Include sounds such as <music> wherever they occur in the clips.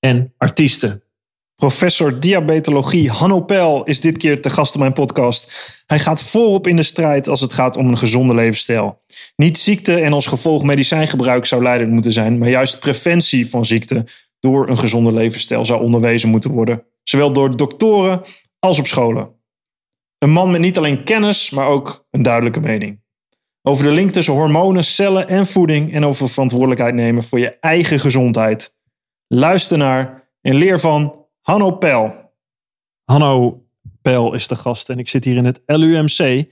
en artiesten. Professor diabetologie Hanno Pel is dit keer te gast op mijn podcast. Hij gaat volop in de strijd als het gaat om een gezonde levensstijl. Niet ziekte en als gevolg medicijngebruik zou leidend moeten zijn, maar juist preventie van ziekte door een gezonde levensstijl zou onderwezen moeten worden. Zowel door doktoren als op scholen. Een man met niet alleen kennis, maar ook een duidelijke mening. Over de link tussen hormonen, cellen en voeding en over verantwoordelijkheid nemen voor je eigen gezondheid. Luister naar en leer van Hanno Pel. Hanno Pel is de gast en ik zit hier in het LUMC.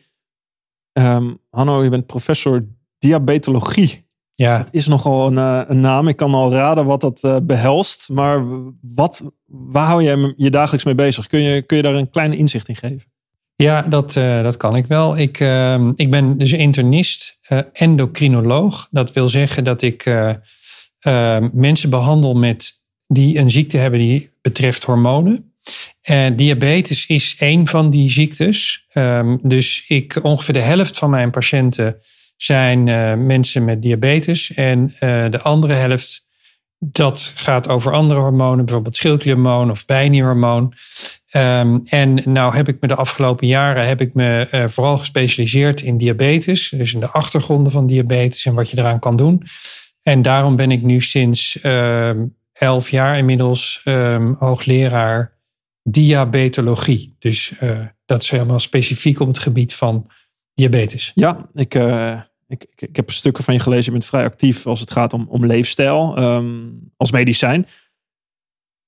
Ehm, Hanno, je bent professor diabetologie. Ja. Het is nogal een, eh, een naam. Ik kan al raden wat dat eh, behelst. Maar wat, waar hou jij je dagelijks mee bezig? Kun je, kun je daar een klein inzicht in geven? Ja, dat, uh, dat kan ik wel. Ik, uh, ik ben dus internist, uh, endocrinoloog. Dat wil zeggen dat ik mensen behandel met, die een ziekte hebben die betreft hormonen. En diabetes is één van die ziektes. Um, dus ik, ongeveer de helft van mijn patiënten zijn mensen met diabetes. En de andere helft dat gaat over andere hormonen, bijvoorbeeld schildklierhormoon of bijnierhormoon. Um, en nou heb ik me de afgelopen jaren heb ik me uh, vooral gespecialiseerd in diabetes. Dus in de achtergronden van diabetes en wat je eraan kan doen. En daarom ben ik nu sinds uh, elf jaar inmiddels um, hoogleraar diabetologie. Dus uh, dat is helemaal specifiek op het gebied van diabetes. Ja, ik, uh, ik, ik, ik, heb stukken van je gelezen. Je bent vrij actief als het gaat om, om leefstijl um, als medicijn.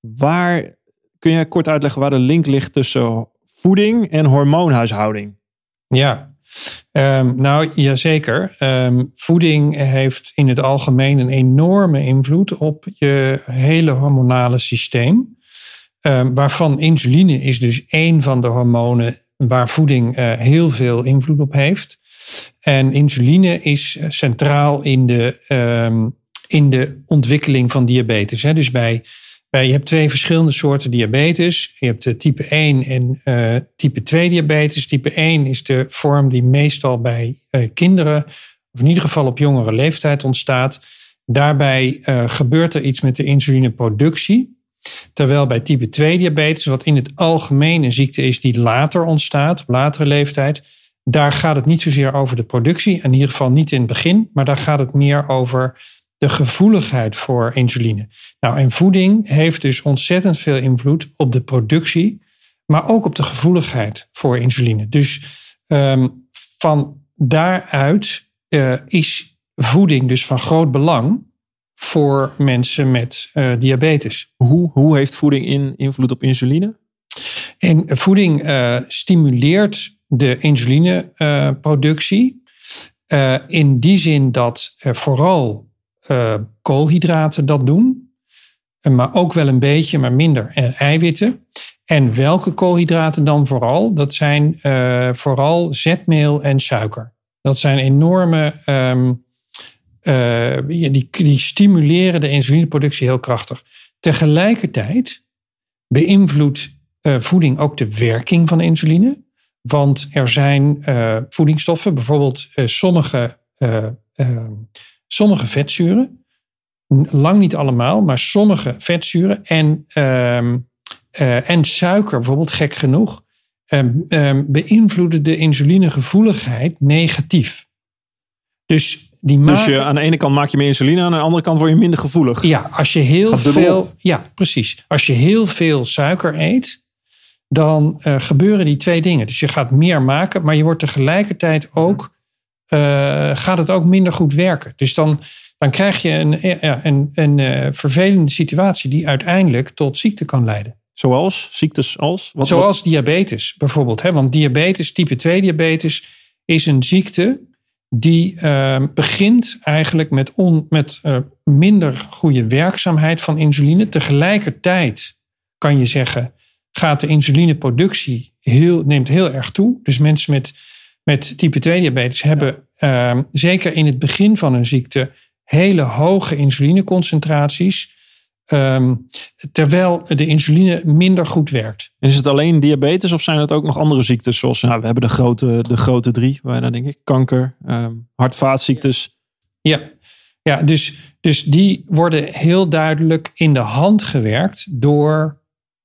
Waar kun je kort uitleggen waar de link ligt tussen voeding en hormoonhuishouding? Ja, um, nou jazeker. Um, voeding heeft in het algemeen een enorme invloed op je hele hormonale systeem. Um, waarvan insuline is dus één van de hormonen waar voeding uh, heel veel invloed op heeft. En insuline is centraal in de, in de ontwikkeling van diabetes. Hè. Dus bij je hebt twee verschillende soorten diabetes. Je hebt type 1 en uh, type 2 diabetes. Type 1 is de vorm die meestal bij uh, kinderen, of in ieder geval op jongere leeftijd ontstaat. Daarbij gebeurt er iets met de insulineproductie. Terwijl bij type 2 diabetes, wat in het algemeen een ziekte is die later ontstaat, op latere leeftijd, daar gaat het niet zozeer over de productie, in ieder geval niet in het begin, maar daar gaat het meer over de gevoeligheid voor insuline. Nou, en voeding heeft dus ontzettend veel invloed op de productie, maar ook op de gevoeligheid voor insuline. Dus um, van daaruit uh, is voeding dus van groot belang voor mensen met uh, diabetes. Hoe, hoe heeft voeding in, invloed op insuline? En voeding uh, stimuleert de insulineproductie. in die zin dat vooral uh, koolhydraten dat doen. Maar ook wel een beetje, maar minder uh, eiwitten. En welke koolhydraten dan vooral? Dat zijn vooral zetmeel en suiker. Dat zijn enorme. Um, die, die stimuleren de insulineproductie heel krachtig. Tegelijkertijd beïnvloedt voeding ook de werking van insuline. Want er zijn voedingsstoffen, bijvoorbeeld sommige ehm, sommige vetzuren, lang niet allemaal, maar sommige vetzuren en, uh, uh, en suiker, bijvoorbeeld gek genoeg, uh, beïnvloeden de insulinegevoeligheid negatief. Dus, die maken, dus je, aan de ene kant maak je meer insuline, aan de andere kant word je minder gevoelig. Ja, als je heel veel. Ja, precies. Als je heel veel suiker eet, dan uh, gebeuren die twee dingen. Dus je gaat meer maken, maar je wordt tegelijkertijd ook gaat het ook minder goed werken. Dus dan, dan krijg je een, ja, een, een uh, vervelende situatie die uiteindelijk tot ziekte kan leiden. Zoals ziektes als? Wat, Zoals wat? diabetes bijvoorbeeld. Hè? Want diabetes, type 2 diabetes, is een ziekte die uh, begint eigenlijk met, on, met uh, minder goede werkzaamheid van insuline. Tegelijkertijd kan je zeggen, gaat de insulineproductie heel, neemt heel erg toe. Dus mensen met, met type 2 diabetes hebben ehm, zeker in het begin van hun ziekte hele hoge insulineconcentraties. ehm, terwijl de insuline minder goed werkt. En is het alleen diabetes of zijn het ook nog andere ziektes? Zoals nou, we hebben de grote, de grote drie, bijna denk ik. Kanker, ehm hart-vaatziektes. Ja, ja dus, dus die worden heel duidelijk in de hand gewerkt door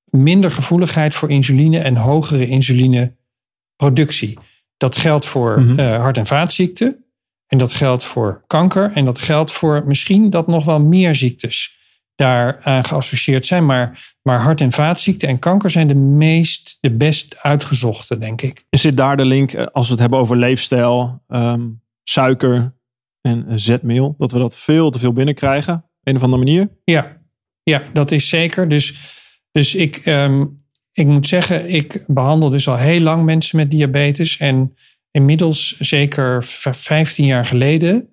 minder gevoeligheid voor insuline en hogere insulineproductie. Dat geldt voor Mhm. eh, hart- en vaatziekten. En dat geldt voor kanker. En dat geldt voor misschien dat nog wel meer ziektes daaraan geassocieerd zijn. Maar, maar hart- en vaatziekten en kanker zijn de meest, de best uitgezochte, denk ik. Is dit daar de link eh, als we het hebben over leefstijl, ehm, suiker en eh, zetmeel? Dat we dat veel te veel binnenkrijgen, op een of andere manier? Ja, ja dat is zeker. Dus, dus ik, ehm, ik moet zeggen, ik behandel dus al heel lang mensen met diabetes. En inmiddels, zeker v- 15 jaar geleden,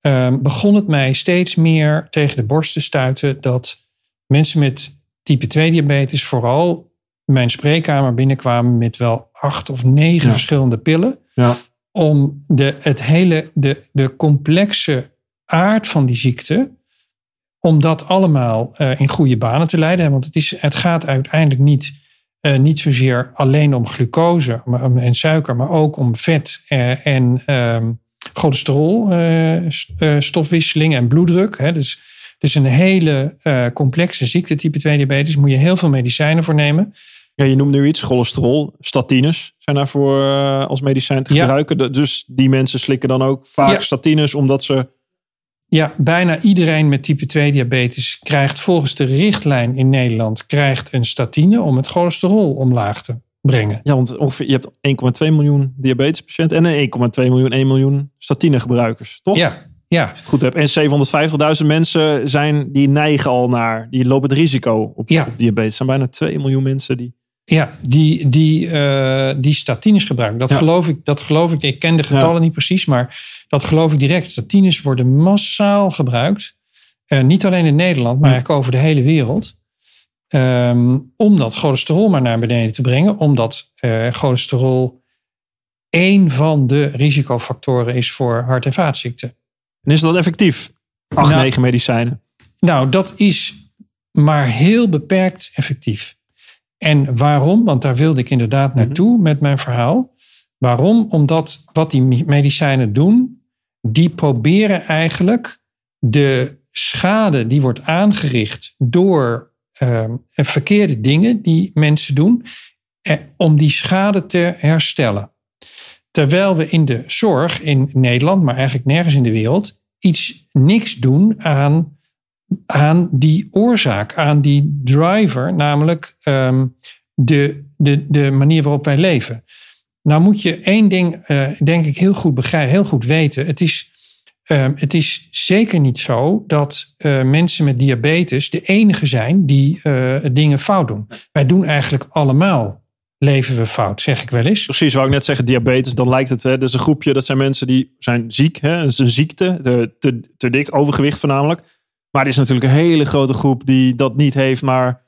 ehm, begon het mij steeds meer tegen de borst te stuiten dat mensen met type 2 diabetes vooral mijn spreekkamer binnenkwamen met wel acht of negen Ja. verschillende pillen Ja. om de, het hele, de, de complexe aard van die ziekte, om dat allemaal eh, in goede banen te leiden. Want het, is, het gaat uiteindelijk niet, eh, niet zozeer alleen om glucose en suiker, maar ook om vet eh, en ehm cholesterol, eh, stofwisseling en bloeddruk. Hè. Dus het is een hele complexe ziekte, type 2 diabetes. Moet je heel veel medicijnen voor nemen. Ja, je noemt nu iets, cholesterol, statines zijn daarvoor als medicijn te gebruiken. Dus die mensen slikken dan ook vaak Ja. statines omdat ze... Ja, bijna iedereen met type 2 diabetes krijgt volgens de richtlijn in Nederland krijgt een statine om het cholesterol omlaag te brengen. Ja, want ongeveer, je hebt 1,2 miljoen diabetespatiënten en een 1,2 miljoen, 1 miljoen statinegebruikers, toch? Ja, ja, Als het goed heb. En 750.000 mensen zijn, die neigen al naar, die lopen het risico op, Ja. op diabetes. Er zijn bijna 2 miljoen mensen die... ja die, die, eh, die statines gebruiken. Dat, Ja. geloof ik, dat geloof ik. Ik ken de getallen niet precies, maar dat geloof ik direct. Statines worden massaal gebruikt. Eh, niet alleen in Nederland, maar eigenlijk over de hele wereld. Ehm, om dat cholesterol maar naar beneden te brengen. Omdat eh, cholesterol één van de risicofactoren is voor hart- en vaatziekten. En is dat effectief? 8, Nou. 9 medicijnen. Nou, dat is maar heel beperkt effectief. En waarom? Want daar wilde ik inderdaad naartoe met mijn verhaal. Waarom? Omdat wat die medicijnen doen, die proberen eigenlijk de schade die wordt aangericht door ehm, verkeerde dingen die mensen doen, eh, om die schade te herstellen. Terwijl we in de zorg in Nederland, maar eigenlijk nergens in de wereld, iets niks doen aan aan die oorzaak, aan die driver, namelijk ehm, de, de, de manier waarop wij leven. Nou moet je één ding, eh, denk ik, heel goed heel goed weten. Het is, ehm, het is zeker niet zo dat eh, mensen met diabetes de enige zijn die eh, dingen fout doen. Wij doen eigenlijk allemaal, leven we fout, zeg ik wel eens. Precies, wou ik net zeggen, diabetes, dan lijkt het, hè, dat is een groepje, dat zijn mensen die zijn ziek, hè, dat is een ziekte, de, te, te dik, overgewicht voornamelijk. Maar er is natuurlijk een hele grote groep die dat niet heeft, maar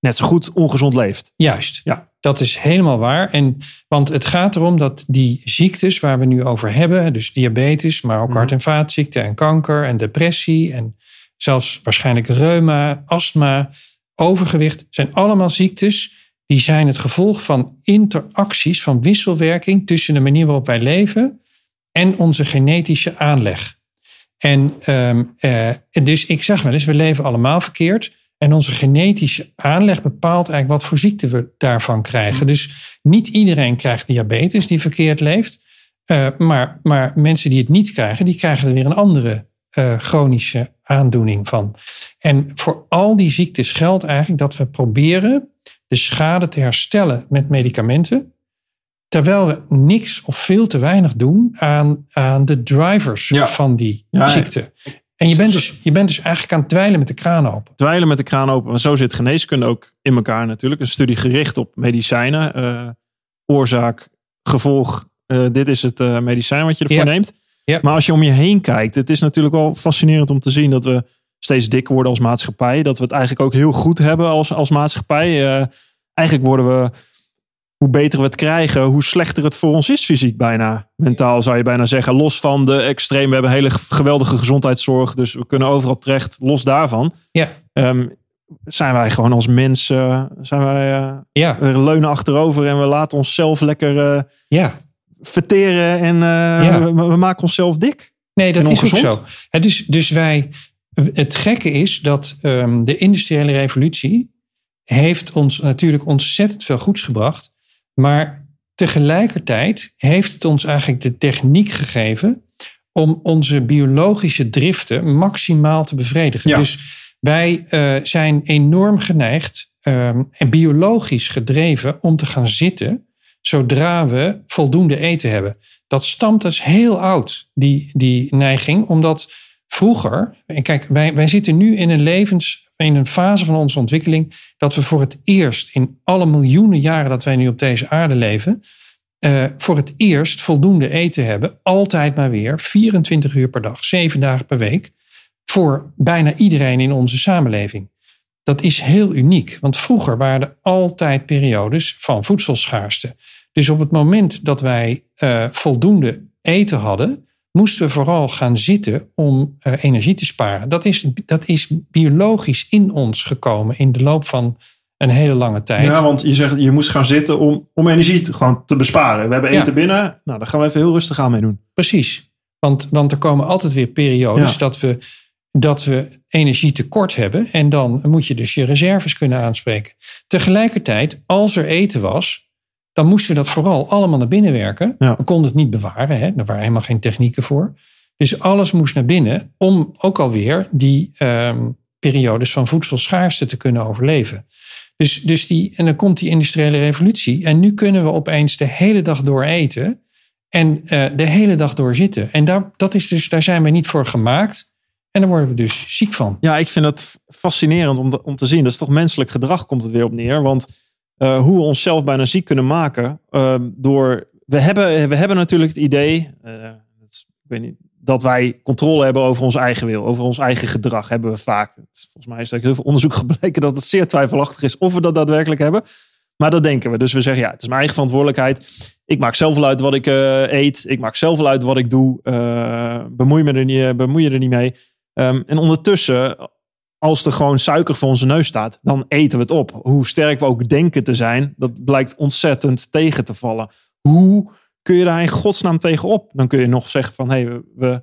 net zo goed ongezond leeft. Juist. Ja. Dat is helemaal waar. En, want het gaat erom dat die ziektes waar we nu over hebben, dus diabetes, maar ook Mhm. hart- en vaatziekten en kanker en depressie en zelfs waarschijnlijk reuma, astma, overgewicht, zijn allemaal ziektes die zijn het gevolg van interacties, van wisselwerking tussen de manier waarop wij leven en onze genetische aanleg. En ehm, eh, dus ik zeg wel eens, we leven allemaal verkeerd. En onze genetische aanleg bepaalt eigenlijk wat voor ziekte we daarvan krijgen. Dus niet iedereen krijgt diabetes die verkeerd leeft. Eh, maar, maar mensen die het niet krijgen, die krijgen er weer een andere eh, chronische aandoening van. En voor al die ziektes geldt eigenlijk dat we proberen de schade te herstellen met medicamenten. Terwijl we niks of veel te weinig doen aan, aan de drivers Ja. van die Ja, ziekte. En je bent, dus, je bent dus eigenlijk aan het dweilen met de kraan open. Dweilen met de kraan open, maar zo zit geneeskunde ook in elkaar natuurlijk. Een studie gericht op medicijnen, eh, oorzaak, gevolg. eh, dit is het eh, medicijn wat je ervoor Ja. neemt. Ja. Maar als je om je heen kijkt, het is natuurlijk wel fascinerend om te zien dat we steeds dikker worden als maatschappij. Dat we het eigenlijk ook heel goed hebben als, als maatschappij. Eigenlijk worden we, hoe beter we het krijgen, hoe slechter het voor ons is fysiek bijna. Mentaal zou je bijna zeggen. Los van de extreem. We hebben hele geweldige gezondheidszorg. Dus we kunnen overal terecht. Los daarvan. Ja. Um, zijn wij gewoon als mensen, zijn wij, uh, ja. we leunen achterover en we laten onszelf lekker uh, ja. verteren en uh, Ja. we, we maken onszelf dik. Nee, dat is ook zo. Dus, dus wij, het gekke is dat ehm, de industriële revolutie heeft ons natuurlijk ontzettend veel goeds gebracht. Maar tegelijkertijd heeft het ons eigenlijk de techniek gegeven om onze biologische driften maximaal te bevredigen. Ja. Dus wij eh, zijn enorm geneigd ehm, en biologisch gedreven om te gaan zitten zodra we voldoende eten hebben. Dat stamt dus heel oud, die, die neiging, omdat vroeger, en kijk, wij, wij zitten nu in een levens, in een fase van onze ontwikkeling, dat we voor het eerst in alle miljoenen jaren dat wij nu op deze aarde leven, eh, voor het eerst voldoende eten hebben, altijd maar weer, 24 uur per dag, 7 dagen per week, voor bijna iedereen in onze samenleving. Dat is heel uniek, want vroeger waren er altijd periodes van voedselschaarste. Dus op het moment dat wij eh, voldoende eten hadden, moesten we vooral gaan zitten om eh, energie te sparen. Dat is, dat is biologisch in ons gekomen in de loop van een hele lange tijd. Ja, want je zegt je moest gaan zitten om, om energie te, gewoon te besparen. We hebben Ja. eten binnen. Nou, daar gaan we even heel rustig aan mee doen. Precies. Want, want er komen altijd weer periodes Ja. dat, we, dat we energietekort hebben. En dan moet je dus je reserves kunnen aanspreken. Tegelijkertijd, als er eten was, dan moesten we dat vooral allemaal naar binnen werken. Ja. We konden het niet bewaren. Hè? Er waren helemaal geen technieken voor. Dus alles moest naar binnen om ook alweer die ehm, periodes van voedselschaarste te kunnen overleven. Dus, dus die, en dan komt die industriële revolutie. En nu kunnen we opeens de hele dag door eten. En eh, de hele dag door zitten. En daar, dat is dus, daar zijn we niet voor gemaakt. En daar worden we dus ziek van. Ja, ik vind dat fascinerend om, om te zien. Dat is toch menselijk gedrag, komt het weer op neer. Want eh, hoe we onszelf bijna ziek kunnen maken. eh, door. We hebben, we hebben natuurlijk het idee. eh, ik weet niet, dat wij controle hebben over ons eigen wil. Over ons eigen gedrag hebben we vaak. Volgens mij is er heel veel onderzoek <laughs> gebleken dat het zeer twijfelachtig is of we dat daadwerkelijk hebben. Maar dat denken we. Dus we zeggen ja, het is mijn eigen verantwoordelijkheid. Ik maak zelf wel uit wat ik eh, eet. Ik maak zelf wel uit wat ik doe. Eh, bemoei, me er niet, bemoei je er niet mee. Ehm, en ondertussen, als er gewoon suiker voor onze neus staat, dan eten we het op. Hoe sterk we ook denken te zijn, dat blijkt ontzettend tegen te vallen. Hoe kun je daar in godsnaam tegen op? Dan kun je nog zeggen van, hé, hey, we,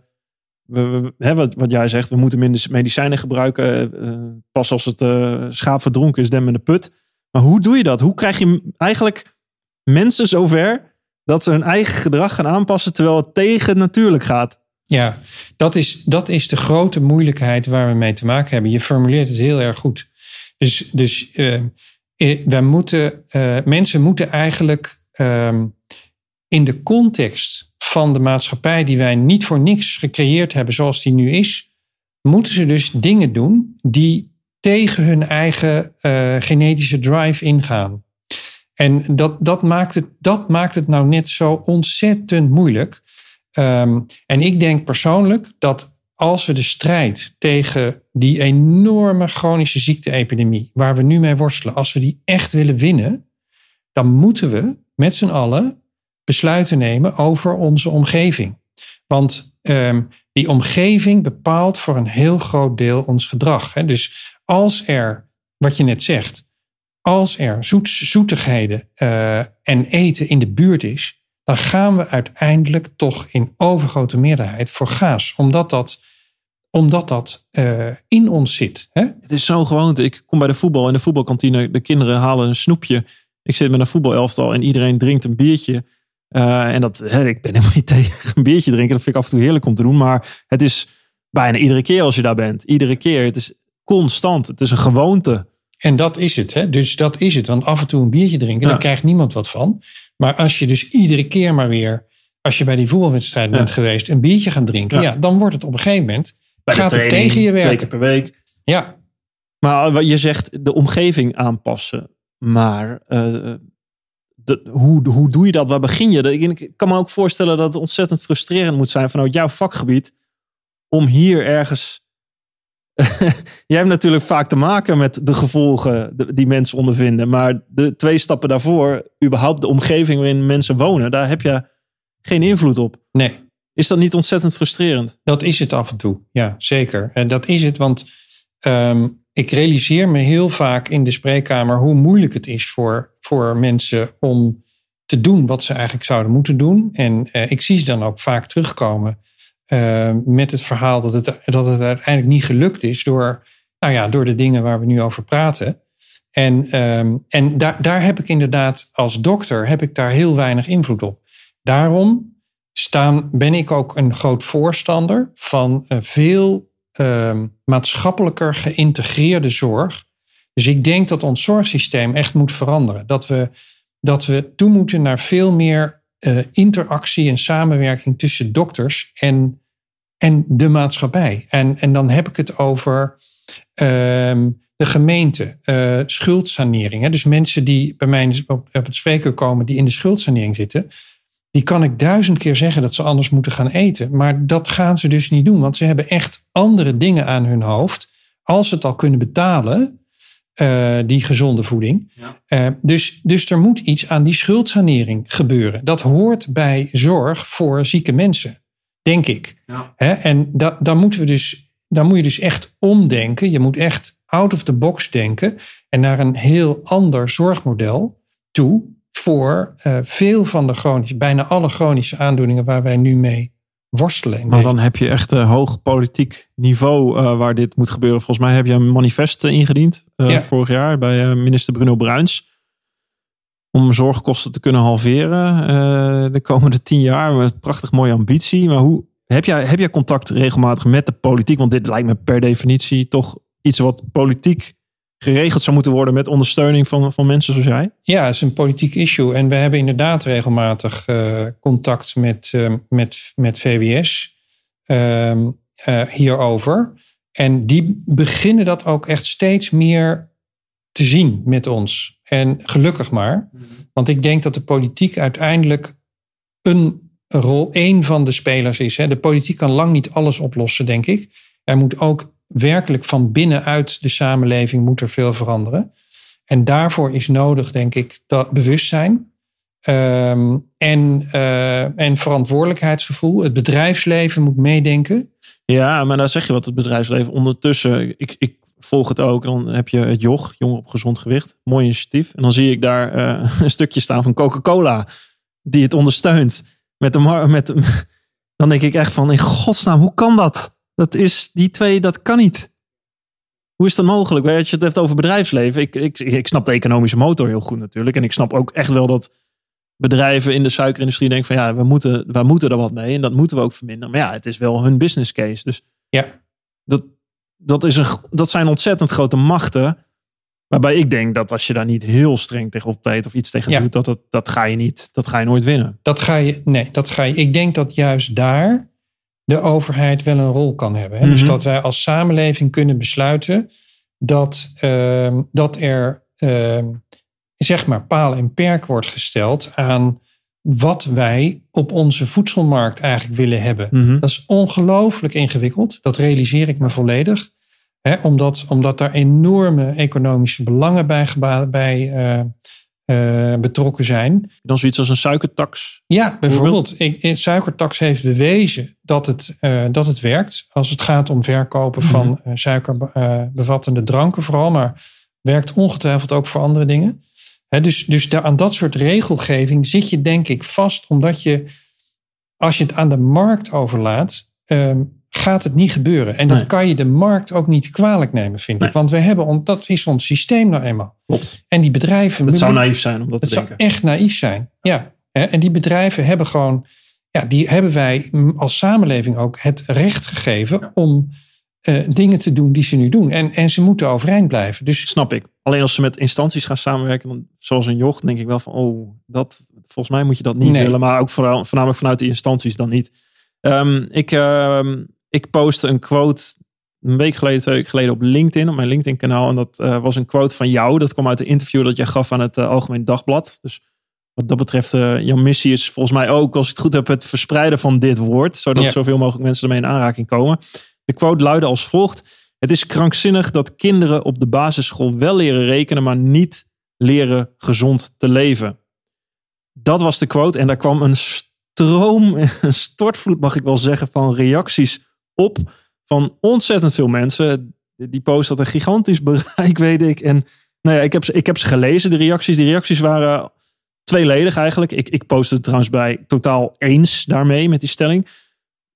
we, we, wat, wat jij zegt, we moeten minder medicijnen gebruiken. eh, pas als het eh, schaap verdronken is, dem in de put. Maar hoe doe je dat? Hoe krijg je eigenlijk mensen zover dat ze hun eigen gedrag gaan aanpassen terwijl het tegen natuurlijk gaat? Ja, dat is, dat is de grote moeilijkheid waar we mee te maken hebben. Je formuleert het heel erg goed. Dus, dus wij moeten, eh, mensen moeten eigenlijk ehm, in de context van de maatschappij die wij niet voor niks gecreëerd hebben zoals die nu is, moeten ze dus dingen doen die tegen hun eigen genetische drive ingaan. En dat, dat, maakt het, dat maakt het nou net zo ontzettend moeilijk. Ehm, en ik denk persoonlijk dat als we de strijd tegen die enorme chronische ziekteepidemie, waar we nu mee worstelen, als we die echt willen winnen, dan moeten we met z'n allen besluiten nemen over onze omgeving. Want ehm, die omgeving bepaalt voor een heel groot deel ons gedrag. Hè. Dus als er, wat je net zegt, als er zoet, zoetigheden eh, en eten in de buurt is, dan gaan we uiteindelijk toch in overgrote meerderheid voor gaas. Omdat dat, omdat dat eh, in ons zit. Hè? Het is zo'n gewoonte. Ik kom bij de voetbal in de voetbalkantine. De kinderen halen een snoepje. Ik zit met een voetbalelftal en iedereen drinkt een biertje. Eh, en dat, hè, ik ben helemaal <laughs> niet tegen een biertje drinken. Dat vind ik af en toe heerlijk om te doen. Maar het is bijna iedere keer als je daar bent. Iedere keer. Het is constant. Het is een gewoonte. En dat is het. Hè? Dus dat is het. Want af en toe een biertje drinken, Ja. daar krijgt niemand wat van. Maar als je dus iedere keer maar weer, als je bij die voetbalwedstrijd Ja. bent geweest, een biertje gaat drinken, Ja. ja. dan wordt het op een gegeven moment, Bij gaat het tegen je Twee werken. keer per week. Ja, Maar wat je zegt, de omgeving aanpassen. Maar eh, de, hoe, hoe doe je dat? Waar begin je? Ik kan me ook voorstellen dat het ontzettend frustrerend moet zijn vanuit jouw vakgebied. Om hier ergens <laughs> jij hebt natuurlijk vaak te maken met de gevolgen die mensen ondervinden. Maar de twee stappen daarvoor, überhaupt de omgeving waarin mensen wonen, daar heb je geen invloed op. Nee, Is dat niet ontzettend frustrerend? dat is het af en toe. Ja, zeker. En dat is het, want ehm, ik realiseer me heel vaak in de spreekkamer hoe moeilijk het is voor, voor mensen om te doen wat ze eigenlijk zouden moeten doen. En eh, ik zie ze dan ook vaak terugkomen eh, met het verhaal dat het, dat het uiteindelijk niet gelukt is door, nou ja, door de dingen waar we nu over praten. En, ehm, en daar, daar heb ik inderdaad als dokter heb ik daar heel weinig invloed op. Daarom staan, ben ik ook een groot voorstander van eh, veel ehm, maatschappelijker geïntegreerde zorg. Dus ik denk dat ons zorgsysteem echt moet veranderen. Dat we, dat we toe moeten naar veel meer eh, interactie en samenwerking tussen dokters en, en de maatschappij. En, en dan heb ik het over ehm, de gemeente, eh, schuldsanering. Hè? Dus mensen die bij mij op, op het spreken komen die in de schuldsanering zitten. Die kan ik duizend keer zeggen dat ze anders moeten gaan eten. Maar dat gaan ze dus niet doen. Want ze hebben echt andere dingen aan hun hoofd. Als ze het al kunnen betalen, eh, die gezonde voeding. Eh, dus, dus er moet iets aan die schuldsanering gebeuren. Dat hoort bij zorg voor zieke mensen, denk ik. Hè? En da, daar, moeten we dus, daar moet je dus echt omdenken. Je moet echt out of the box denken. En naar een heel ander zorgmodel toe voor uh, veel van de chronische, bijna alle chronische aandoeningen waar wij nu mee worstelen. Maar dan heb je echt een hoog politiek niveau uh, waar dit moet gebeuren. Volgens mij heb je een manifest ingediend uh, ja. vorig jaar bij uh, minister Bruno Bruins. Om zorgkosten te kunnen halveren de komende tien jaar. Met prachtig mooie ambitie. Maar hoe, heb, jij, heb jij contact regelmatig met de politiek? Want dit lijkt me per definitie toch iets wat politiek geregeld zou moeten worden met ondersteuning van, van mensen zoals jij? Ja, het is een politiek issue. En we hebben inderdaad regelmatig uh, contact met, uh, met, met VWS uh, hierover. En die beginnen dat ook echt steeds meer te zien met ons. En gelukkig maar. Want ik denk dat de politiek uiteindelijk een rol, één van de spelers is. Hè. De politiek kan lang niet alles oplossen, denk ik. Er moet ook werkelijk van binnenuit de samenleving moet er veel veranderen. En daarvoor is nodig, denk ik, dat bewustzijn um, en, uh, en verantwoordelijkheidsgevoel. Het bedrijfsleven moet meedenken. Ja, maar daar zeg je wat, het bedrijfsleven. Ondertussen, ik, ik volg het ook. Dan heb je het JOG, Jong op Gezond Gewicht. Mooi initiatief. En dan zie ik daar uh, <laughs> een stukje staan van Coca-Cola. Die het ondersteunt. Met de, met, <laughs> dan denk ik echt van, in godsnaam, hoe kan dat? Dat is, die twee, dat kan niet. Hoe is dat mogelijk? Als je het hebt over bedrijfsleven. Ik, ik, ik snap de economische motor heel goed natuurlijk. En ik snap ook echt wel dat bedrijven in de suikerindustrie denken van ja, we moeten, we moeten er wat mee. En dat moeten we ook verminderen. Maar ja, het is wel hun business case. Dus ja. dat, dat, is een, dat zijn ontzettend grote machten. Waarbij ik denk dat als je daar niet heel streng tegen optreedt of iets tegen ja. doet, dat, dat, dat ga je niet, dat ga je nooit winnen. Dat ga je, nee, dat ga je. Ik denk dat juist daar de overheid wel een rol kan hebben. Hè? Mm -hmm. Dus dat wij als samenleving kunnen besluiten dat, uh, dat er uh, zeg maar paal en perk wordt gesteld aan wat wij op onze voedselmarkt eigenlijk willen hebben. Mhm. Mm -hmm. Dat is ongelooflijk ingewikkeld. Dat realiseer ik me volledig. Omdat, omdat daar enorme economische belangen bij, bij uh, uh, betrokken zijn. Dan zoiets als een suikertax? Ja, bijvoorbeeld. Ik, suikertax heeft bewezen dat het, uh, dat het werkt. Als het gaat om verkopen mm -hmm. van uh, suikerbevattende dranken vooral. Maar werkt ongetwijfeld ook voor andere dingen. He, dus dus daar, aan dat soort regelgeving zit je denk ik vast. Omdat je, als je het aan de markt overlaat... Um, gaat het niet gebeuren. En dat Nee. kan je de markt ook niet kwalijk nemen, vind Nee. ik. Want we hebben, dat is ons systeem nou eenmaal. Klopt. En die bedrijven... Het zou naïef zijn om dat Het te zou denken. echt naïef zijn. Ja. En die bedrijven hebben gewoon, ja, die hebben wij als samenleving ook het recht gegeven om eh, dingen te doen die ze nu doen. En, en ze moeten overeind blijven. Dus Snap ik. Alleen als ze met instanties gaan samenwerken, dan, zoals een joch, denk ik wel van, oh, dat, volgens mij moet je dat niet Nee. willen. Maar ook vooral, voornamelijk vanuit die instanties dan niet. Ehm, ik, ehm, ik postte een quote een week geleden, twee weken geleden op LinkedIn, op mijn LinkedIn kanaal. En dat eh, was een quote van jou. Dat kwam uit een interview dat jij gaf aan het eh, Algemeen Dagblad. Dus wat dat betreft, eh, jouw missie is volgens mij ook, als ik het goed heb, het verspreiden van dit woord. Zodat Ja. zoveel mogelijk mensen ermee in aanraking komen. De quote luidde als volgt. Het is krankzinnig dat kinderen op de basisschool wel leren rekenen, maar niet leren gezond te leven. Dat was de quote en daar kwam een stroom, <laughs> een stortvloed mag ik wel zeggen, van reacties op van ontzettend veel mensen. Die post had een gigantisch <laughs> bereik, weet ik. En nou ja, ik heb, ze, ik heb ze gelezen, de reacties. Die reacties waren tweeledig eigenlijk. Ik, ik postte het trouwens bij totaal eens daarmee met die stelling.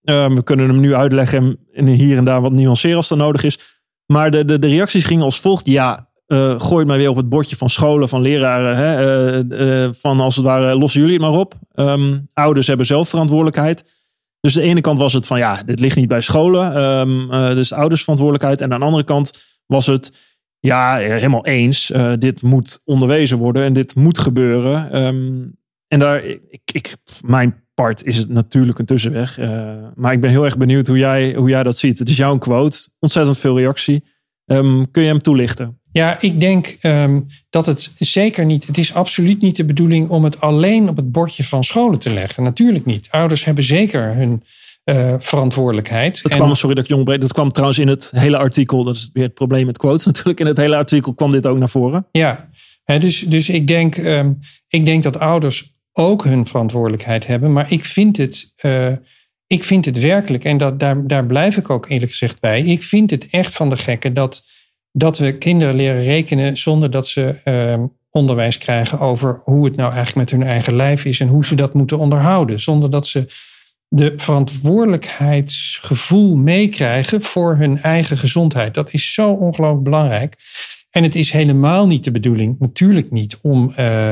Ehm, we kunnen hem nu uitleggen en hier en daar wat nuanceren als dat nodig is. Maar de, de, de reacties gingen als volgt. Ja, uh, gooi het maar weer op het bordje van scholen, van leraren. Hè, eh, eh, van als het ware, lossen jullie het maar op. Um, ouders hebben zelf verantwoordelijkheid. Dus de ene kant was het van ja, dit ligt niet bij scholen. Um, dus ouders verantwoordelijkheid. En aan de andere kant was het ja, helemaal eens. dit moet onderwezen worden en dit moet gebeuren. Um, en daar, ik, ik, mijn part is het natuurlijk een tussenweg. Uh, maar ik ben heel erg benieuwd hoe jij, hoe jij dat ziet. Het is jouw quote. Ontzettend veel reactie. Um, kun je hem toelichten? Ja, ik denk um, dat het zeker niet. Het is absoluut niet de bedoeling om het alleen op het bordje van scholen te leggen. Natuurlijk niet. Ouders hebben zeker hun uh, verantwoordelijkheid. Dat kwam, sorry dat ik jong dat kwam trouwens in het hele artikel. Dat is weer het probleem met quotes <laughs> natuurlijk. In het hele artikel kwam dit ook naar voren. Ja, dus, dus ik, denk, um, ik denk dat ouders ook hun verantwoordelijkheid hebben. Maar ik vind het, uh, ik vind het werkelijk, en dat, daar, daar blijf ik ook eerlijk gezegd bij. Ik vind het echt van de gekken dat, dat we kinderen leren rekenen zonder dat ze uh, onderwijs krijgen over hoe het nou eigenlijk met hun eigen lijf is en hoe ze dat moeten onderhouden. Zonder dat ze de verantwoordelijkheidsgevoel meekrijgen voor hun eigen gezondheid. Dat is zo ongelooflijk belangrijk. En het is helemaal niet de bedoeling, natuurlijk niet, om. Uh,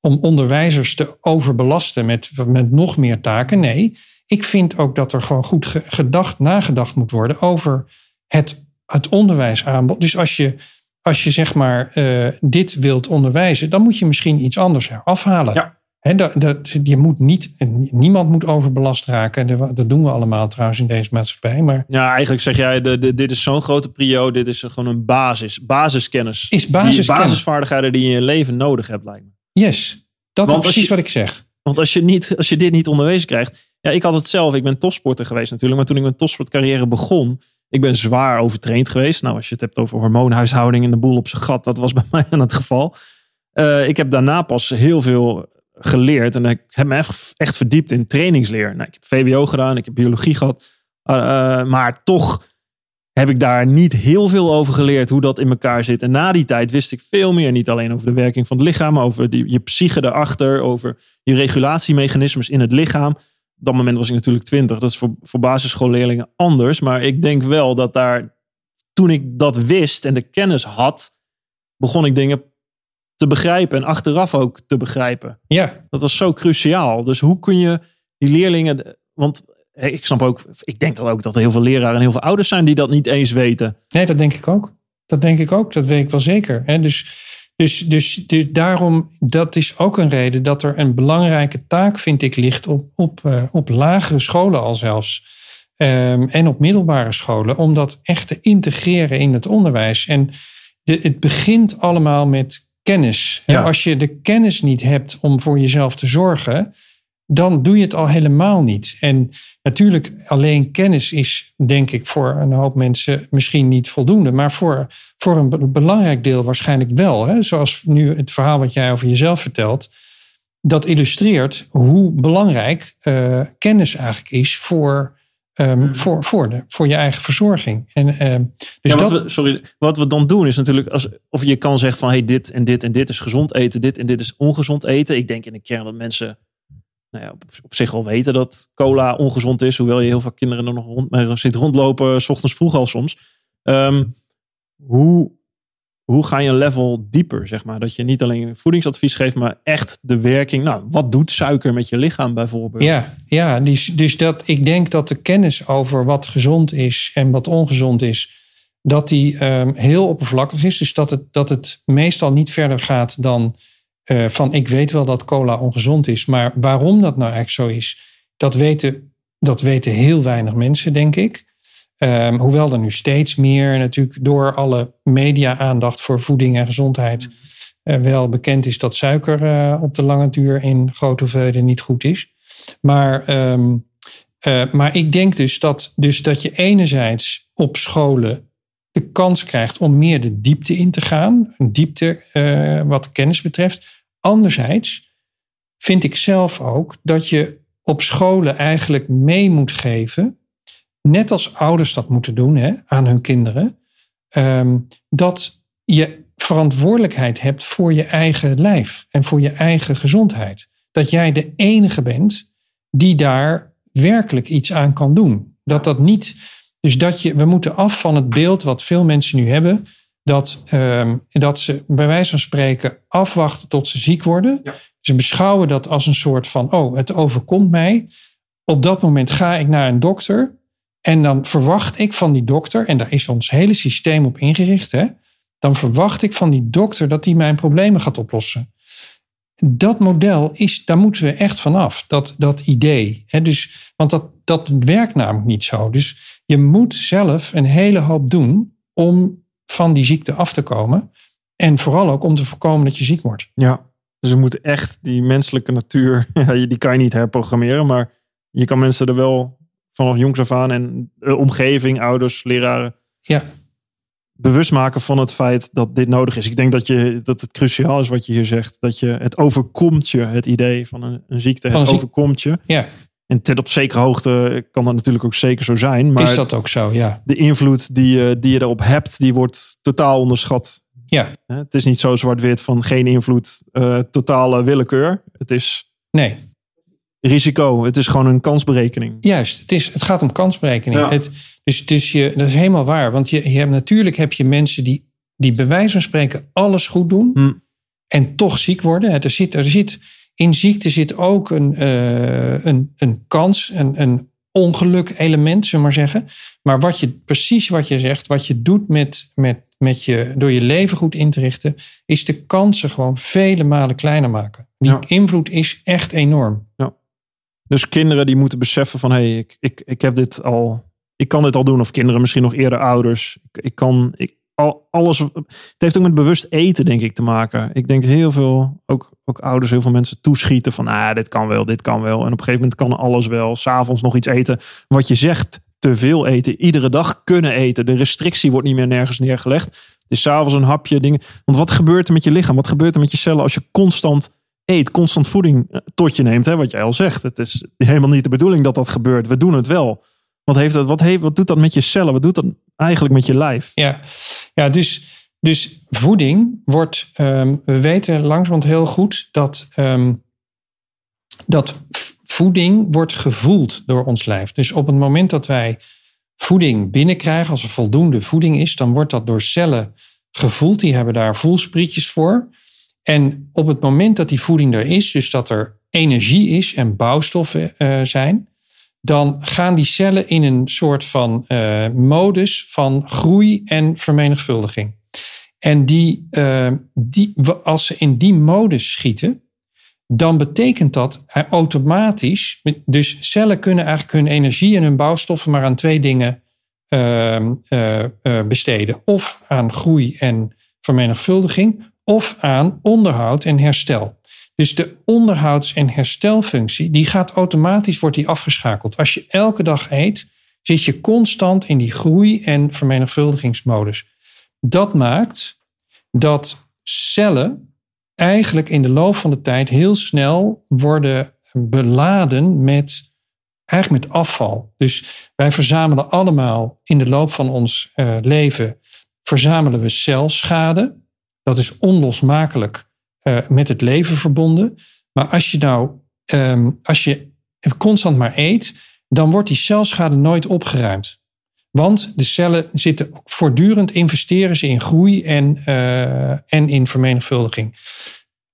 om onderwijzers te overbelasten met, met nog meer taken. Nee, ik vind ook dat er gewoon goed gedacht, nagedacht moet worden over het, het onderwijsaanbod. Dus als je, als je zeg maar uh, dit wilt onderwijzen, dan moet je misschien iets anders afhalen. Ja. He, dat, dat, je moet niet, niemand moet overbelast raken. Dat doen we allemaal trouwens in deze maatschappij. Maar ja, eigenlijk zeg jij, de, de, dit is zo'n grote prio. Dit is gewoon een basis, basiskennis. Is basiskennis. basisvaardigheden die je in je leven nodig hebt, lijkt me. Yes, dat is precies wat ik zeg. Want als je, niet, als je dit niet onderwezen krijgt. Ja, ik had het zelf. Ik ben topsporter geweest natuurlijk. Maar toen ik mijn topsportcarrière begon. Ik ben zwaar overtraind geweest. Nou, als je het hebt over hormoonhuishouding en de boel op zijn gat. Dat was <laughs> bij mij aan het geval. Uh, ik heb daarna pas heel veel geleerd. En ik heb me echt, verdiept in trainingsleer. Nou, ik heb VWO gedaan. Ik heb biologie gehad. Uh, uh, maar toch heb ik daar niet heel veel over geleerd hoe dat in elkaar zit. En na die tijd wist ik veel meer, niet alleen over de werking van het lichaam, maar over die, je psyche erachter, over je regulatiemechanismes in het lichaam. Dat moment was ik natuurlijk twintig. Dat is voor, voor basisschoolleerlingen anders. Maar ik denk wel dat daar, toen ik dat wist en de kennis had, begon ik dingen te begrijpen en achteraf ook te begrijpen. Ja. Dat was zo cruciaal. Dus hoe kun je die leerlingen, want ik snap ook, ik denk dat ook dat er heel veel leraren en heel veel ouders zijn die dat niet eens weten. Nee, dat denk ik ook. Dat denk ik ook. Dat weet ik wel zeker. Dus, dus, dus, dus daarom, dat is ook een reden dat er een belangrijke taak, vind ik, ligt op, op, uh, op lagere scholen al zelfs. Um, en op middelbare scholen, om dat echt te integreren in het onderwijs. En de, het begint allemaal met kennis. Ja. Als je de kennis niet hebt om voor jezelf te zorgen, dan doe je het al helemaal niet. En natuurlijk, alleen kennis is, denk ik, voor een hoop mensen misschien niet voldoende. Maar voor, voor een belangrijk deel waarschijnlijk wel. Hè? Zoals nu het verhaal wat jij over jezelf vertelt. Dat illustreert hoe belangrijk uh, kennis eigenlijk is voor, um, voor, voor, de, voor je eigen verzorging. En, uh, dus ja, wat, dat... we, sorry, wat we dan doen is natuurlijk, als, of je kan zeggen van hey, dit en dit en dit is gezond eten, dit en dit is ongezond eten. Ik denk in de kern dat mensen nou ja, op, zich al weten dat cola ongezond is. Hoewel je heel veel kinderen er nog rond, mee zit rondlopen, s ochtends vroeg al soms. Um, hoe, hoe ga je een level dieper, zeg maar? Dat je niet alleen voedingsadvies geeft, maar echt de werking. Nou, wat doet suiker met je lichaam bijvoorbeeld? Ja, ja dus, dus dat, ik denk dat de kennis over wat gezond is en wat ongezond is, dat die um, heel oppervlakkig is. Dus dat het, dat het meestal niet verder gaat dan uh, van ik weet wel dat cola ongezond is, maar waarom dat nou eigenlijk zo is, dat weten, dat weten heel weinig mensen, denk ik. Um, hoewel er nu steeds meer natuurlijk door alle media-aandacht voor voeding en gezondheid uh, wel bekend is dat suiker uh, op de lange duur in grote hoeveelheden niet goed is. Maar, um, maar ik denk dus dat, dus dat je enerzijds op scholen de kans krijgt om meer de diepte in te gaan. Een diepte wat kennis betreft. Anderzijds vind ik zelf ook dat je op scholen eigenlijk mee moet geven, net als ouders dat moeten doen hè, aan hun kinderen, um, dat je verantwoordelijkheid hebt voor je eigen lijf en voor je eigen gezondheid. Dat jij de enige bent die daar werkelijk iets aan kan doen. Dat dat niet. Dus dat je, we moeten af van het beeld wat veel mensen nu hebben. Dat, um, dat ze bij wijze van spreken afwachten tot ze ziek worden. Ze beschouwen dat als een soort van: oh, het overkomt mij. Op dat moment ga ik naar een dokter. En dan verwacht ik van die dokter, en daar is ons hele systeem op ingericht. Hè, dan verwacht ik van die dokter dat hij mijn problemen gaat oplossen. Dat model is, daar moeten we echt vanaf. Dat, dat idee. Hè? Dus, want dat, dat werkt namelijk niet zo. Dus je moet zelf een hele hoop doen om van die ziekte af te komen. En vooral ook om te voorkomen dat je ziek wordt. Ja, dus we moeten echt die menselijke natuur, <laughs> die kan je niet herprogrammeren, maar je kan mensen er wel vanaf jongs af aan en de omgeving, ouders, leraren, ja bewust maken van het feit dat dit nodig is. Ik denk dat, je, dat het cruciaal is wat je hier zegt. Dat je, het overkomt je, het idee van een, een ziekte. het overkomt je. Ja. En tot op zekere hoogte kan dat natuurlijk ook zeker zo zijn. Maar is dat ook zo, ja. De invloed die, je, die je erop hebt, die wordt totaal onderschat. Ja. Het is niet zo zwart-wit van geen invloed, uh, totale willekeur. Het is... Nee risico. Het is gewoon een kansberekening. Juist, het, is, het gaat om kansberekening. Het, dus dus je, dat is helemaal waar. Want je, je hebt, natuurlijk heb je mensen die, die bij wijze van spreken alles goed doen. Hm. En toch ziek worden. Er zit, er zit, in ziekte zit ook een, uh, een, een kans, een, een ongeluk element, zullen we maar zeggen. Maar wat je, precies wat je zegt, wat je doet met, met, met je, door je leven goed in te richten, is de kansen gewoon vele malen kleiner maken. Die invloed is echt enorm. Ja. Dus kinderen die moeten beseffen van hé, hey, ik, ik, ik heb dit al, ik kan dit al doen. Of kinderen misschien nog eerder ouders. Ik, ik kan, ik, al, alles. Het heeft ook met bewust eten, denk ik, te maken. Ik denk heel veel, ook, ook ouders, heel veel mensen toeschieten van ah, dit kan wel, dit kan wel. En op een gegeven moment kan alles wel. S'avonds nog iets eten. Wat je zegt, te veel eten. Iedere dag kunnen eten. De restrictie wordt niet meer nergens neergelegd. Is s'avonds een hapje, dingen. Want wat gebeurt er met je lichaam? Wat gebeurt er met je cellen als je constant eet, constant voeding eh, tot je neemt. Hè, wat jij al zegt. Het is helemaal niet de bedoeling dat dat gebeurt. We doen het wel. Wat, heeft dat, wat, heeft, wat doet dat met je cellen? Wat doet dat eigenlijk met je lijf? Ja, ja dus, dus voeding wordt. Um, we weten langzamerhand heel goed dat, um, dat voeding wordt gevoeld door ons lijf. Dus op het moment dat wij voeding binnenkrijgen, als er voldoende voeding is, dan wordt dat door cellen gevoeld. Die hebben daar voelsprietjes voor. En op het moment dat die voeding er is, dus dat er energie is en bouwstoffen uh, zijn, dan gaan die cellen in een soort van uh, modus van groei en vermenigvuldiging. En die, uh, die, als ze in die modus schieten, dan betekent dat automatisch, dus cellen kunnen eigenlijk hun energie en hun bouwstoffen maar aan twee dingen ehm, besteden. Of aan groei en vermenigvuldiging, of aan onderhoud en herstel. Dus de onderhouds- en herstelfunctie, die gaat automatisch, wordt die afgeschakeld. Als je elke dag eet, zit je constant in die groei- en vermenigvuldigingsmodus. Dat maakt dat cellen eigenlijk in de loop van de tijd heel snel worden beladen met, eigenlijk met afval. Dus wij verzamelen allemaal in de loop van ons uh, leven, verzamelen we celschade. Dat is onlosmakelijk uh, met het leven verbonden. Maar als je nou, um, als je constant maar eet, dan wordt die celschade nooit opgeruimd. Want de cellen zitten voortdurend investeren ze in groei en, uh, en in vermenigvuldiging.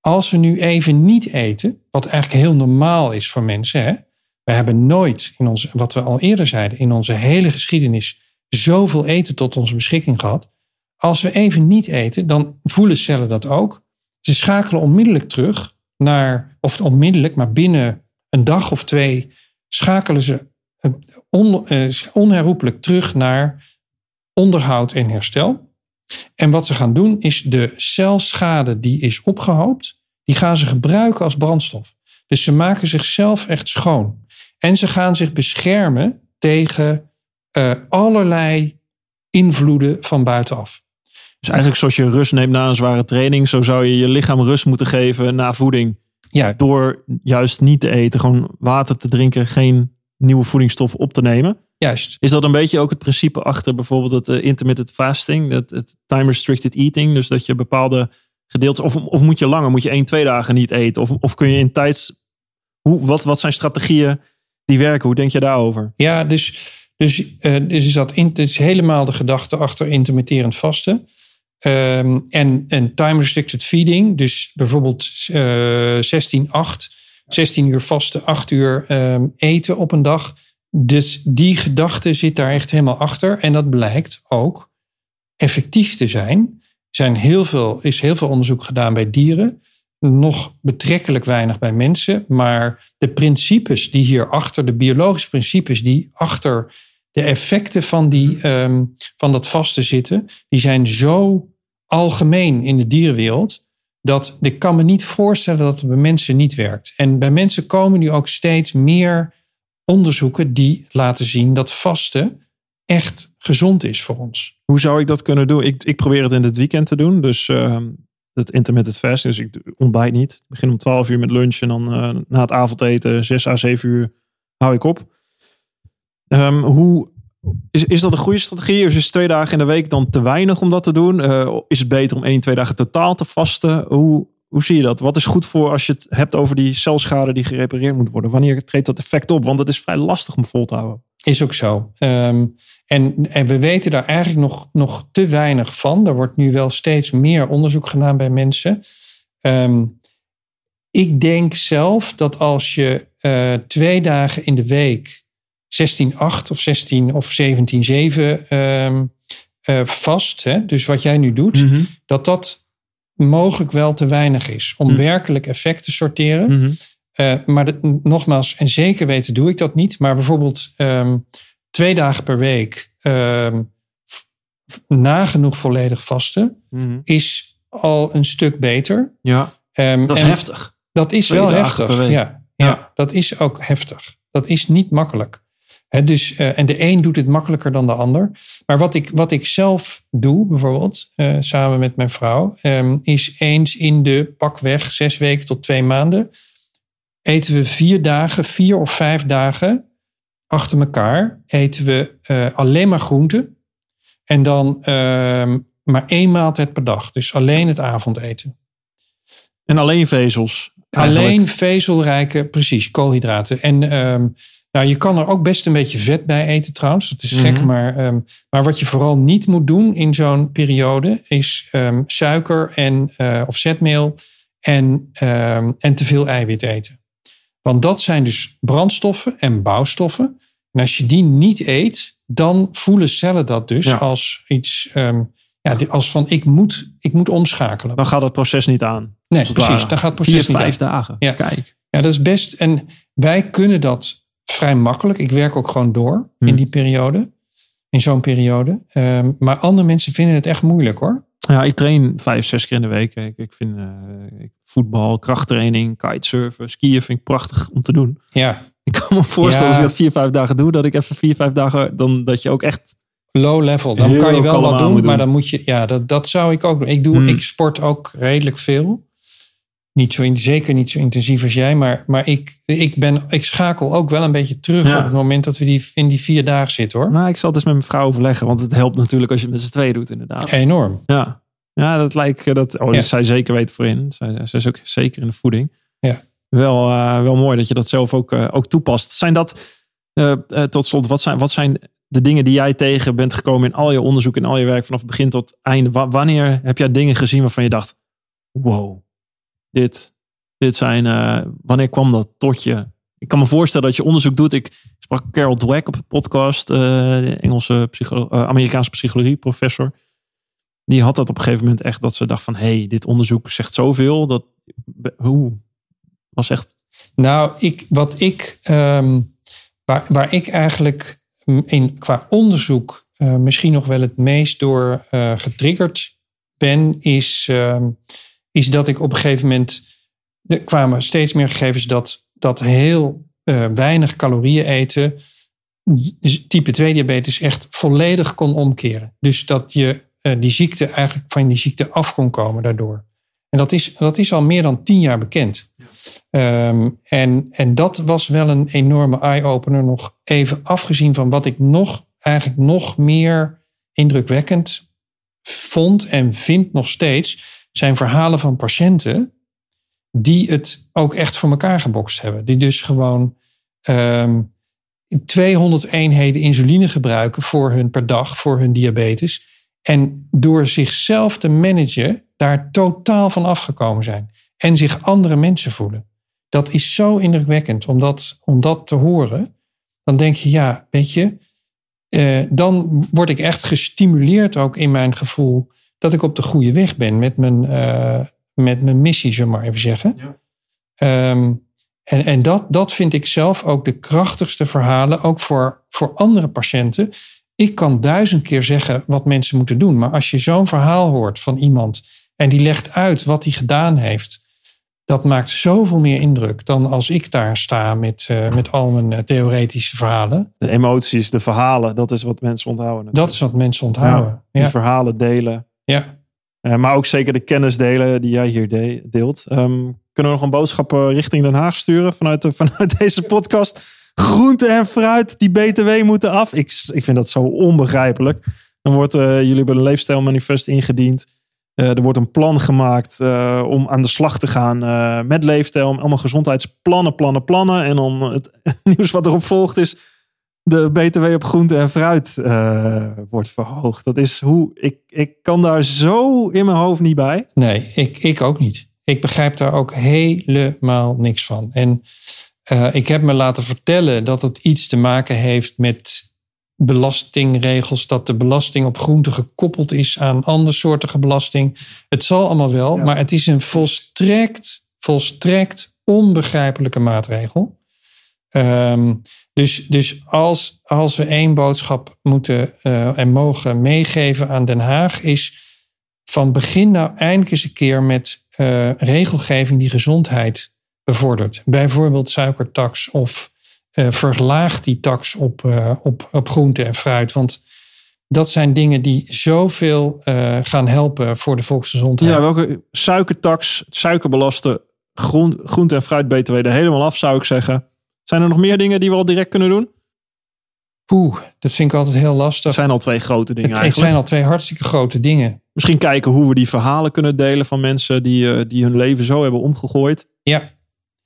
Als we nu even niet eten, wat eigenlijk heel normaal is voor mensen. Hè? We hebben nooit, in onze, wat we al eerder zeiden, in onze hele geschiedenis zoveel eten tot onze beschikking gehad. Als we even niet eten, dan voelen cellen dat ook. Ze schakelen onmiddellijk terug naar, of onmiddellijk, maar binnen een dag of twee, schakelen ze on, eh, onherroepelijk terug naar onderhoud en herstel. En wat ze gaan doen is de celschade die is opgehoopt, die gaan ze gebruiken als brandstof. Dus ze maken zichzelf echt schoon. En ze gaan zich beschermen tegen uh, allerlei invloeden van buitenaf. Dus eigenlijk zoals je rust neemt na een zware training, zo zou je je lichaam rust moeten geven na voeding. Ja, Door juist niet te eten, gewoon water te drinken, geen nieuwe voedingsstoffen op te nemen. juist. Is dat een beetje ook het principe achter bijvoorbeeld het eh, intermittent fasting, het, het time restricted eating? Dus dat je bepaalde gedeeltes, of, of moet je langer, moet je één, twee dagen niet eten? Of, of kun je in tijds, hoe, wat, wat zijn strategieën die werken? Hoe denk je daarover? Ja, dus, dus, eh, dus is dat in, het is helemaal de gedachte achter intermitterend vasten. Ehm, en, en time restricted feeding, dus bijvoorbeeld eh 16, 8, 16 uur vasten, 8 uur ehm, eten op een dag. Dus die gedachte zit daar echt helemaal achter. En dat blijkt ook effectief te zijn. Zijn heel veel, is heel veel onderzoek gedaan bij dieren. Nog betrekkelijk weinig bij mensen. Maar de principes die hierachter, de biologische principes die achter de effecten van, die, ehm, van dat vasten zitten, die zijn zo algemeen in de dierenwereld. Dat ik kan me niet voorstellen dat het bij mensen niet werkt. En bij mensen komen nu ook steeds meer onderzoeken die laten zien dat vasten echt gezond is voor ons. Hoe zou ik dat kunnen doen? Ik, ik probeer het in het weekend te doen. Dus ehm, het intermittent fasting. Dus ik ontbijt niet. Ik begin om 12 uur met lunch. En dan eh, na het avondeten 6 à 7 uur hou ik op. Ehm, hoe, is, is dat een goede strategie? Of is twee dagen in de week dan te weinig om dat te doen? Eh, is het beter om één, twee dagen totaal te vasten? Hoe, hoe zie je dat? Wat is goed voor als je het hebt over die celschade die gerepareerd moet worden? Wanneer treedt dat effect op? Want het is vrij lastig om vol te houden. Is ook zo. Ehm, en, en we weten daar eigenlijk nog, nog te weinig van. Er wordt nu wel steeds meer onderzoek gedaan bij mensen. Ehm, ik denk zelf dat als je eh, twee dagen in de week 16-8 of 16 of 17-7 ehm, eh, vast, hè, dus wat jij nu doet, dat dat mogelijk wel te weinig is om Hm. werkelijk effect te sorteren. Mhm. Eh, maar nogmaals, en zeker weten doe ik dat niet. Maar bijvoorbeeld ehm, twee dagen per week ehm, nagenoeg volledig vasten Mhm. is al een stuk beter. Ja, dat is heftig. Dat is Twee wel heftig. ja. Ja. dat is ook heftig. Dat is niet makkelijk. Dus, eh, en de een doet het makkelijker dan de ander. Maar wat ik, wat ik zelf doe, bijvoorbeeld, eh, samen met mijn vrouw, ehm, is eens in de pakweg zes weken tot twee maanden, eten we vier dagen, vier of vijf dagen achter elkaar, eten we eh, alleen maar groenten. En dan ehm, maar één maaltijd per dag. Dus alleen het avondeten. En alleen vezels. eigenlijk. Alleen vezelrijke, precies, koolhydraten. En ehm, nou, je kan er ook best een beetje vet bij eten trouwens. Dat is gek, Mhm. maar, ehm, maar wat je vooral niet moet doen in zo'n periode... is ehm, suiker en, eh, of zetmeel en, ehm, en te veel eiwit eten. Want dat zijn dus brandstoffen en bouwstoffen. En als je die niet eet, dan voelen cellen dat dus Ja. als iets... ja, als van ik moet, ik moet omschakelen. Dan gaat het proces niet aan. Nee, precies. Dan gaat het Vier, proces niet vijf aan. dagen. Ja. Kijk. Ja, dat is best. En wij kunnen dat vrij makkelijk. Ik werk ook gewoon door Hmm. in die periode. In zo'n periode. Ehm, maar andere mensen vinden het echt moeilijk hoor. Ja, ik train vijf, zes keer in de week. Ik, ik vind eh, voetbal, krachttraining, kitesurfen, skiën vind ik prachtig om te doen. Ja, <laughs> Ik kan me voorstellen Ja. als ik dat vier, vijf dagen doe, dat ik even vier, vijf dagen, dan dat je ook echt... low level. Dan kan je wel wat doen, maar doen. dan moet je. Ja, dat, dat zou ik ook doen. Ik, doe, Hmm. ik sport ook redelijk veel. Niet zo, in- zeker niet zo intensief als jij, maar, maar ik, ik, ben, ik schakel ook wel een beetje terug Ja. op het moment dat we die, in die vier dagen zitten hoor. Nou, ik zal het eens met mijn vrouw overleggen, want het helpt natuurlijk als je het met z'n tweeën doet inderdaad. Enorm. Ja, ja dat lijkt eh, dat. Oh, Ja. zij zeker weet voorin. Zij, zij is ook zeker in de voeding. Ja. Wel, eh, wel mooi dat je dat zelf ook, eh, ook toepast. Zijn dat, tot slot, wat zijn, wat zijn de dingen die jij tegen bent gekomen in al je onderzoek, in al je werk vanaf begin tot einde? Wa- wanneer heb jij dingen gezien waarvan je dacht: wow, dit, dit zijn. eh, wanneer kwam dat tot je? Ik kan me voorstellen dat je onderzoek doet. Ik sprak Carol Dweck op een podcast, eh, de Engelse psycholo- eh, Amerikaanse psychologie professor. Die had dat op een gegeven moment echt dat ze dacht van, hey, dit onderzoek zegt zoveel. Dat, hoe was echt, Nou, ik, wat ik, ehm, waar, waar ik eigenlijk in, qua onderzoek misschien nog wel het meest door getriggerd ben, is, ehm, is dat ik op een gegeven moment, er kwamen steeds meer gegevens dat, dat heel eh, weinig calorieën eten type 2 diabetes echt volledig kon omkeren. Dus dat je uh, die ziekte eigenlijk van die ziekte af kon komen daardoor. En dat is, dat is al meer dan tien jaar bekend. Ja. Um, en, en dat was wel een enorme eye-opener. Nog even afgezien van wat ik nog eigenlijk nog meer indrukwekkend vond en vind nog steeds, zijn verhalen van patiënten die het ook echt voor elkaar gebokst hebben. Die dus gewoon um, 200 eenheden insuline gebruiken voor hun per dag, voor hun diabetes. En door zichzelf te managen, daar totaal van afgekomen zijn. En zich andere mensen voelen. Dat is zo indrukwekkend om dat, om dat te horen. Dan denk je, ja, weet je, eh, dan word ik echt gestimuleerd ook in mijn gevoel dat ik op de goede weg ben met mijn, uh, met mijn missie, zullen maar even zeggen. Ja. Ehm, en en dat, dat vind ik zelf ook de krachtigste verhalen, ook voor, voor andere patiënten. Ik kan duizend keer zeggen wat mensen moeten doen, maar als je zo'n verhaal hoort van iemand en die legt uit wat hij gedaan heeft, dat maakt zoveel meer indruk dan als ik daar sta met, uh, met al mijn uh, theoretische verhalen. De emoties, de verhalen, dat is wat mensen onthouden. Natuurlijk. Dat is wat mensen onthouden. Ja, die ja. verhalen delen. Ja. Uh, maar ook zeker de kennis delen die jij hier de deelt. Um, kunnen we nog een boodschap richting Den Haag sturen vanuit, de, <laughs> vanuit deze podcast? Groente en fruit, die BTW moeten af. Ik, ik vind dat zo onbegrijpelijk. Dan wordt jullie hebben een leefstijlmanifest ingediend. Er wordt een plan gemaakt om aan de slag te gaan met leefstijl. Allemaal gezondheidsplannen, plannen, plannen. En dan het <laughs> nieuws wat erop volgt is de BTW op groente en fruit wordt verhoogd. Dat is hoe ik, ik kan daar zo in mijn hoofd niet bij. Nee, ik, ik ook niet. Ik begrijp daar ook helemaal niks van. En ik heb me laten vertellen dat het iets te maken heeft met belastingregels, dat de belasting op groente gekoppeld is aan andersoortige belasting. Het zal allemaal wel, maar het is een volstrekt, volstrekt onbegrijpelijke maatregel. Um, dus, dus als, als we één boodschap moeten uh, en mogen meegeven aan Den Haag, is van begin nou eindelijk eens een keer met uh, regelgeving die gezondheid bevordert. Bijvoorbeeld suikertax of uh, verlaag die tax op, op, op groente en fruit. Want dat zijn dingen die zoveel gaan helpen voor de volksgezondheid. Ja, welke suikertax, suikerbelasten, groen, groente en fruit btw er helemaal af, zou ik zeggen. Zijn er nog meer dingen die we al direct kunnen doen? Oeh, dat vind ik altijd heel lastig. Het zijn al twee grote dingen het, eigenlijk. Zijn al twee hartstikke grote dingen. Misschien kijken hoe we die verhalen kunnen delen van mensen die, die hun leven zo hebben omgegooid. Ja,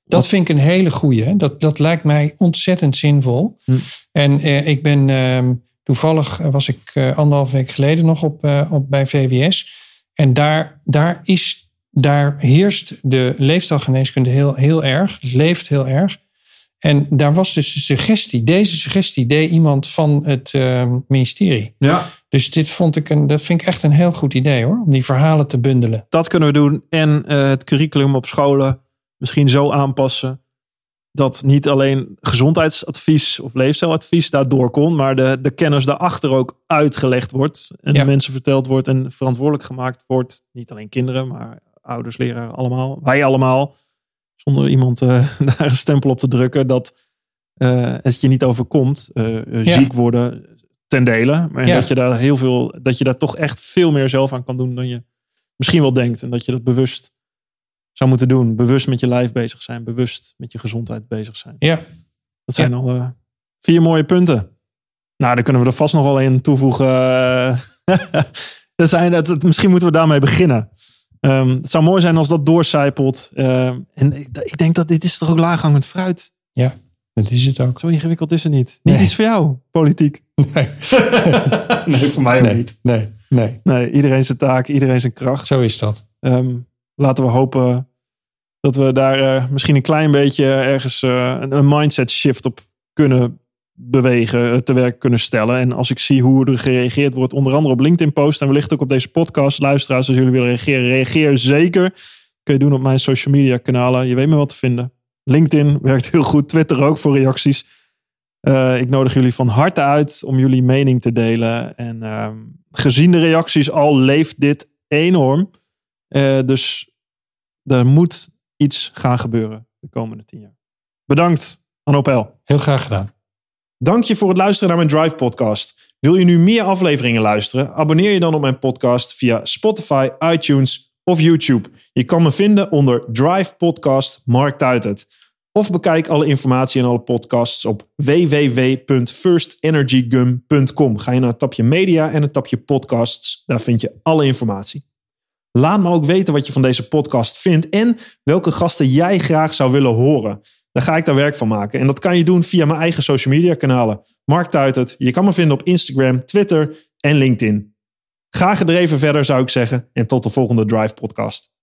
dat vind ik een hele goeie. Dat, dat lijkt mij ontzettend zinvol. Hm. En eh, ik ben uh, toevallig was ik anderhalf week geleden nog op, op bij VWS. En daar, daar, is, daar heerst de leefstijlgeneeskunde heel, heel erg. Het leeft heel erg. En daar was dus de suggestie. Deze suggestie deed iemand van het ehm, ministerie. Ja. Dus dit vond ik een, dat vind ik echt een heel goed idee hoor. Om die verhalen te bundelen. Dat kunnen we doen. En het curriculum op scholen misschien zo aanpassen dat niet alleen gezondheidsadvies of leefstijladvies daardoor kon, maar de, de kennis daarachter ook uitgelegd wordt en de mensen verteld wordt en verantwoordelijk gemaakt wordt. Niet alleen kinderen, maar ouders, leraren, allemaal. Wij allemaal. Zonder iemand uh, <laughs> daar een stempel op te drukken dat uh, het je niet overkomt. Uh, ja. Ziek worden ten dele. Maar ja. dat je daar heel veel, dat je daar toch echt veel meer zelf aan kan doen dan je misschien wel denkt. En dat je dat bewust zou moeten doen. Bewust met je lijf bezig zijn. Bewust met je gezondheid bezig zijn. Ja. Dat zijn al uh, vier mooie punten. Nou, daar kunnen we er vast nog wel in toevoegen. <laughs> dat zijn, het, misschien moeten we daarmee beginnen. Um, het zou mooi zijn als dat doorcijpelt. Um, en ik, ik, denk dat dit is toch ook laaghangend fruit. Ja, dat is het ook. Zo ingewikkeld is het niet. Niet iets voor jou, politiek. Nee. <laughs> nee, voor mij ook nee. niet. Nee, nee. Nee, iedereen zijn taak, iedereen zijn kracht. Zo is dat. Um, laten we hopen dat we daar uh, misschien een klein beetje ergens uh, een, een, mindset shift op kunnen bewegen, te werk kunnen stellen. En als ik zie hoe er gereageerd wordt, onder andere op LinkedIn post en wellicht ook op deze podcast, luisteraars, als jullie willen reageren, reageer zeker. Kun je doen op mijn social media kanalen. Je weet me wat te vinden. LinkedIn werkt heel goed, Twitter ook voor reacties. Uh, ik nodig jullie van harte uit om jullie mening te delen. En uh, gezien de reacties al leeft dit enorm. Uh, dus er moet iets gaan gebeuren de komende tien jaar. Bedankt, Anopel. Heel graag gedaan. Dank je voor het luisteren naar mijn Drive podcast. Wil je nu meer afleveringen luisteren? Abonneer je dan op mijn podcast via Spotify, iTunes of YouTube. Je kan me vinden onder Drive Podcast Mark Tuitert. Of bekijk alle informatie en alle podcasts op www.firstenergygum.com. Ga je naar het tapje media en het tapje podcasts. Daar vind je alle informatie. Laat me ook weten wat je van deze podcast vindt en welke gasten jij graag zou willen horen. Dan ga ik daar werk van maken. En dat kan je doen via mijn eigen social media kanalen. Mark Tuitert. Je kan me vinden op Instagram, Twitter en LinkedIn. Ga gedreven verder zou ik zeggen en tot de volgende Drive podcast.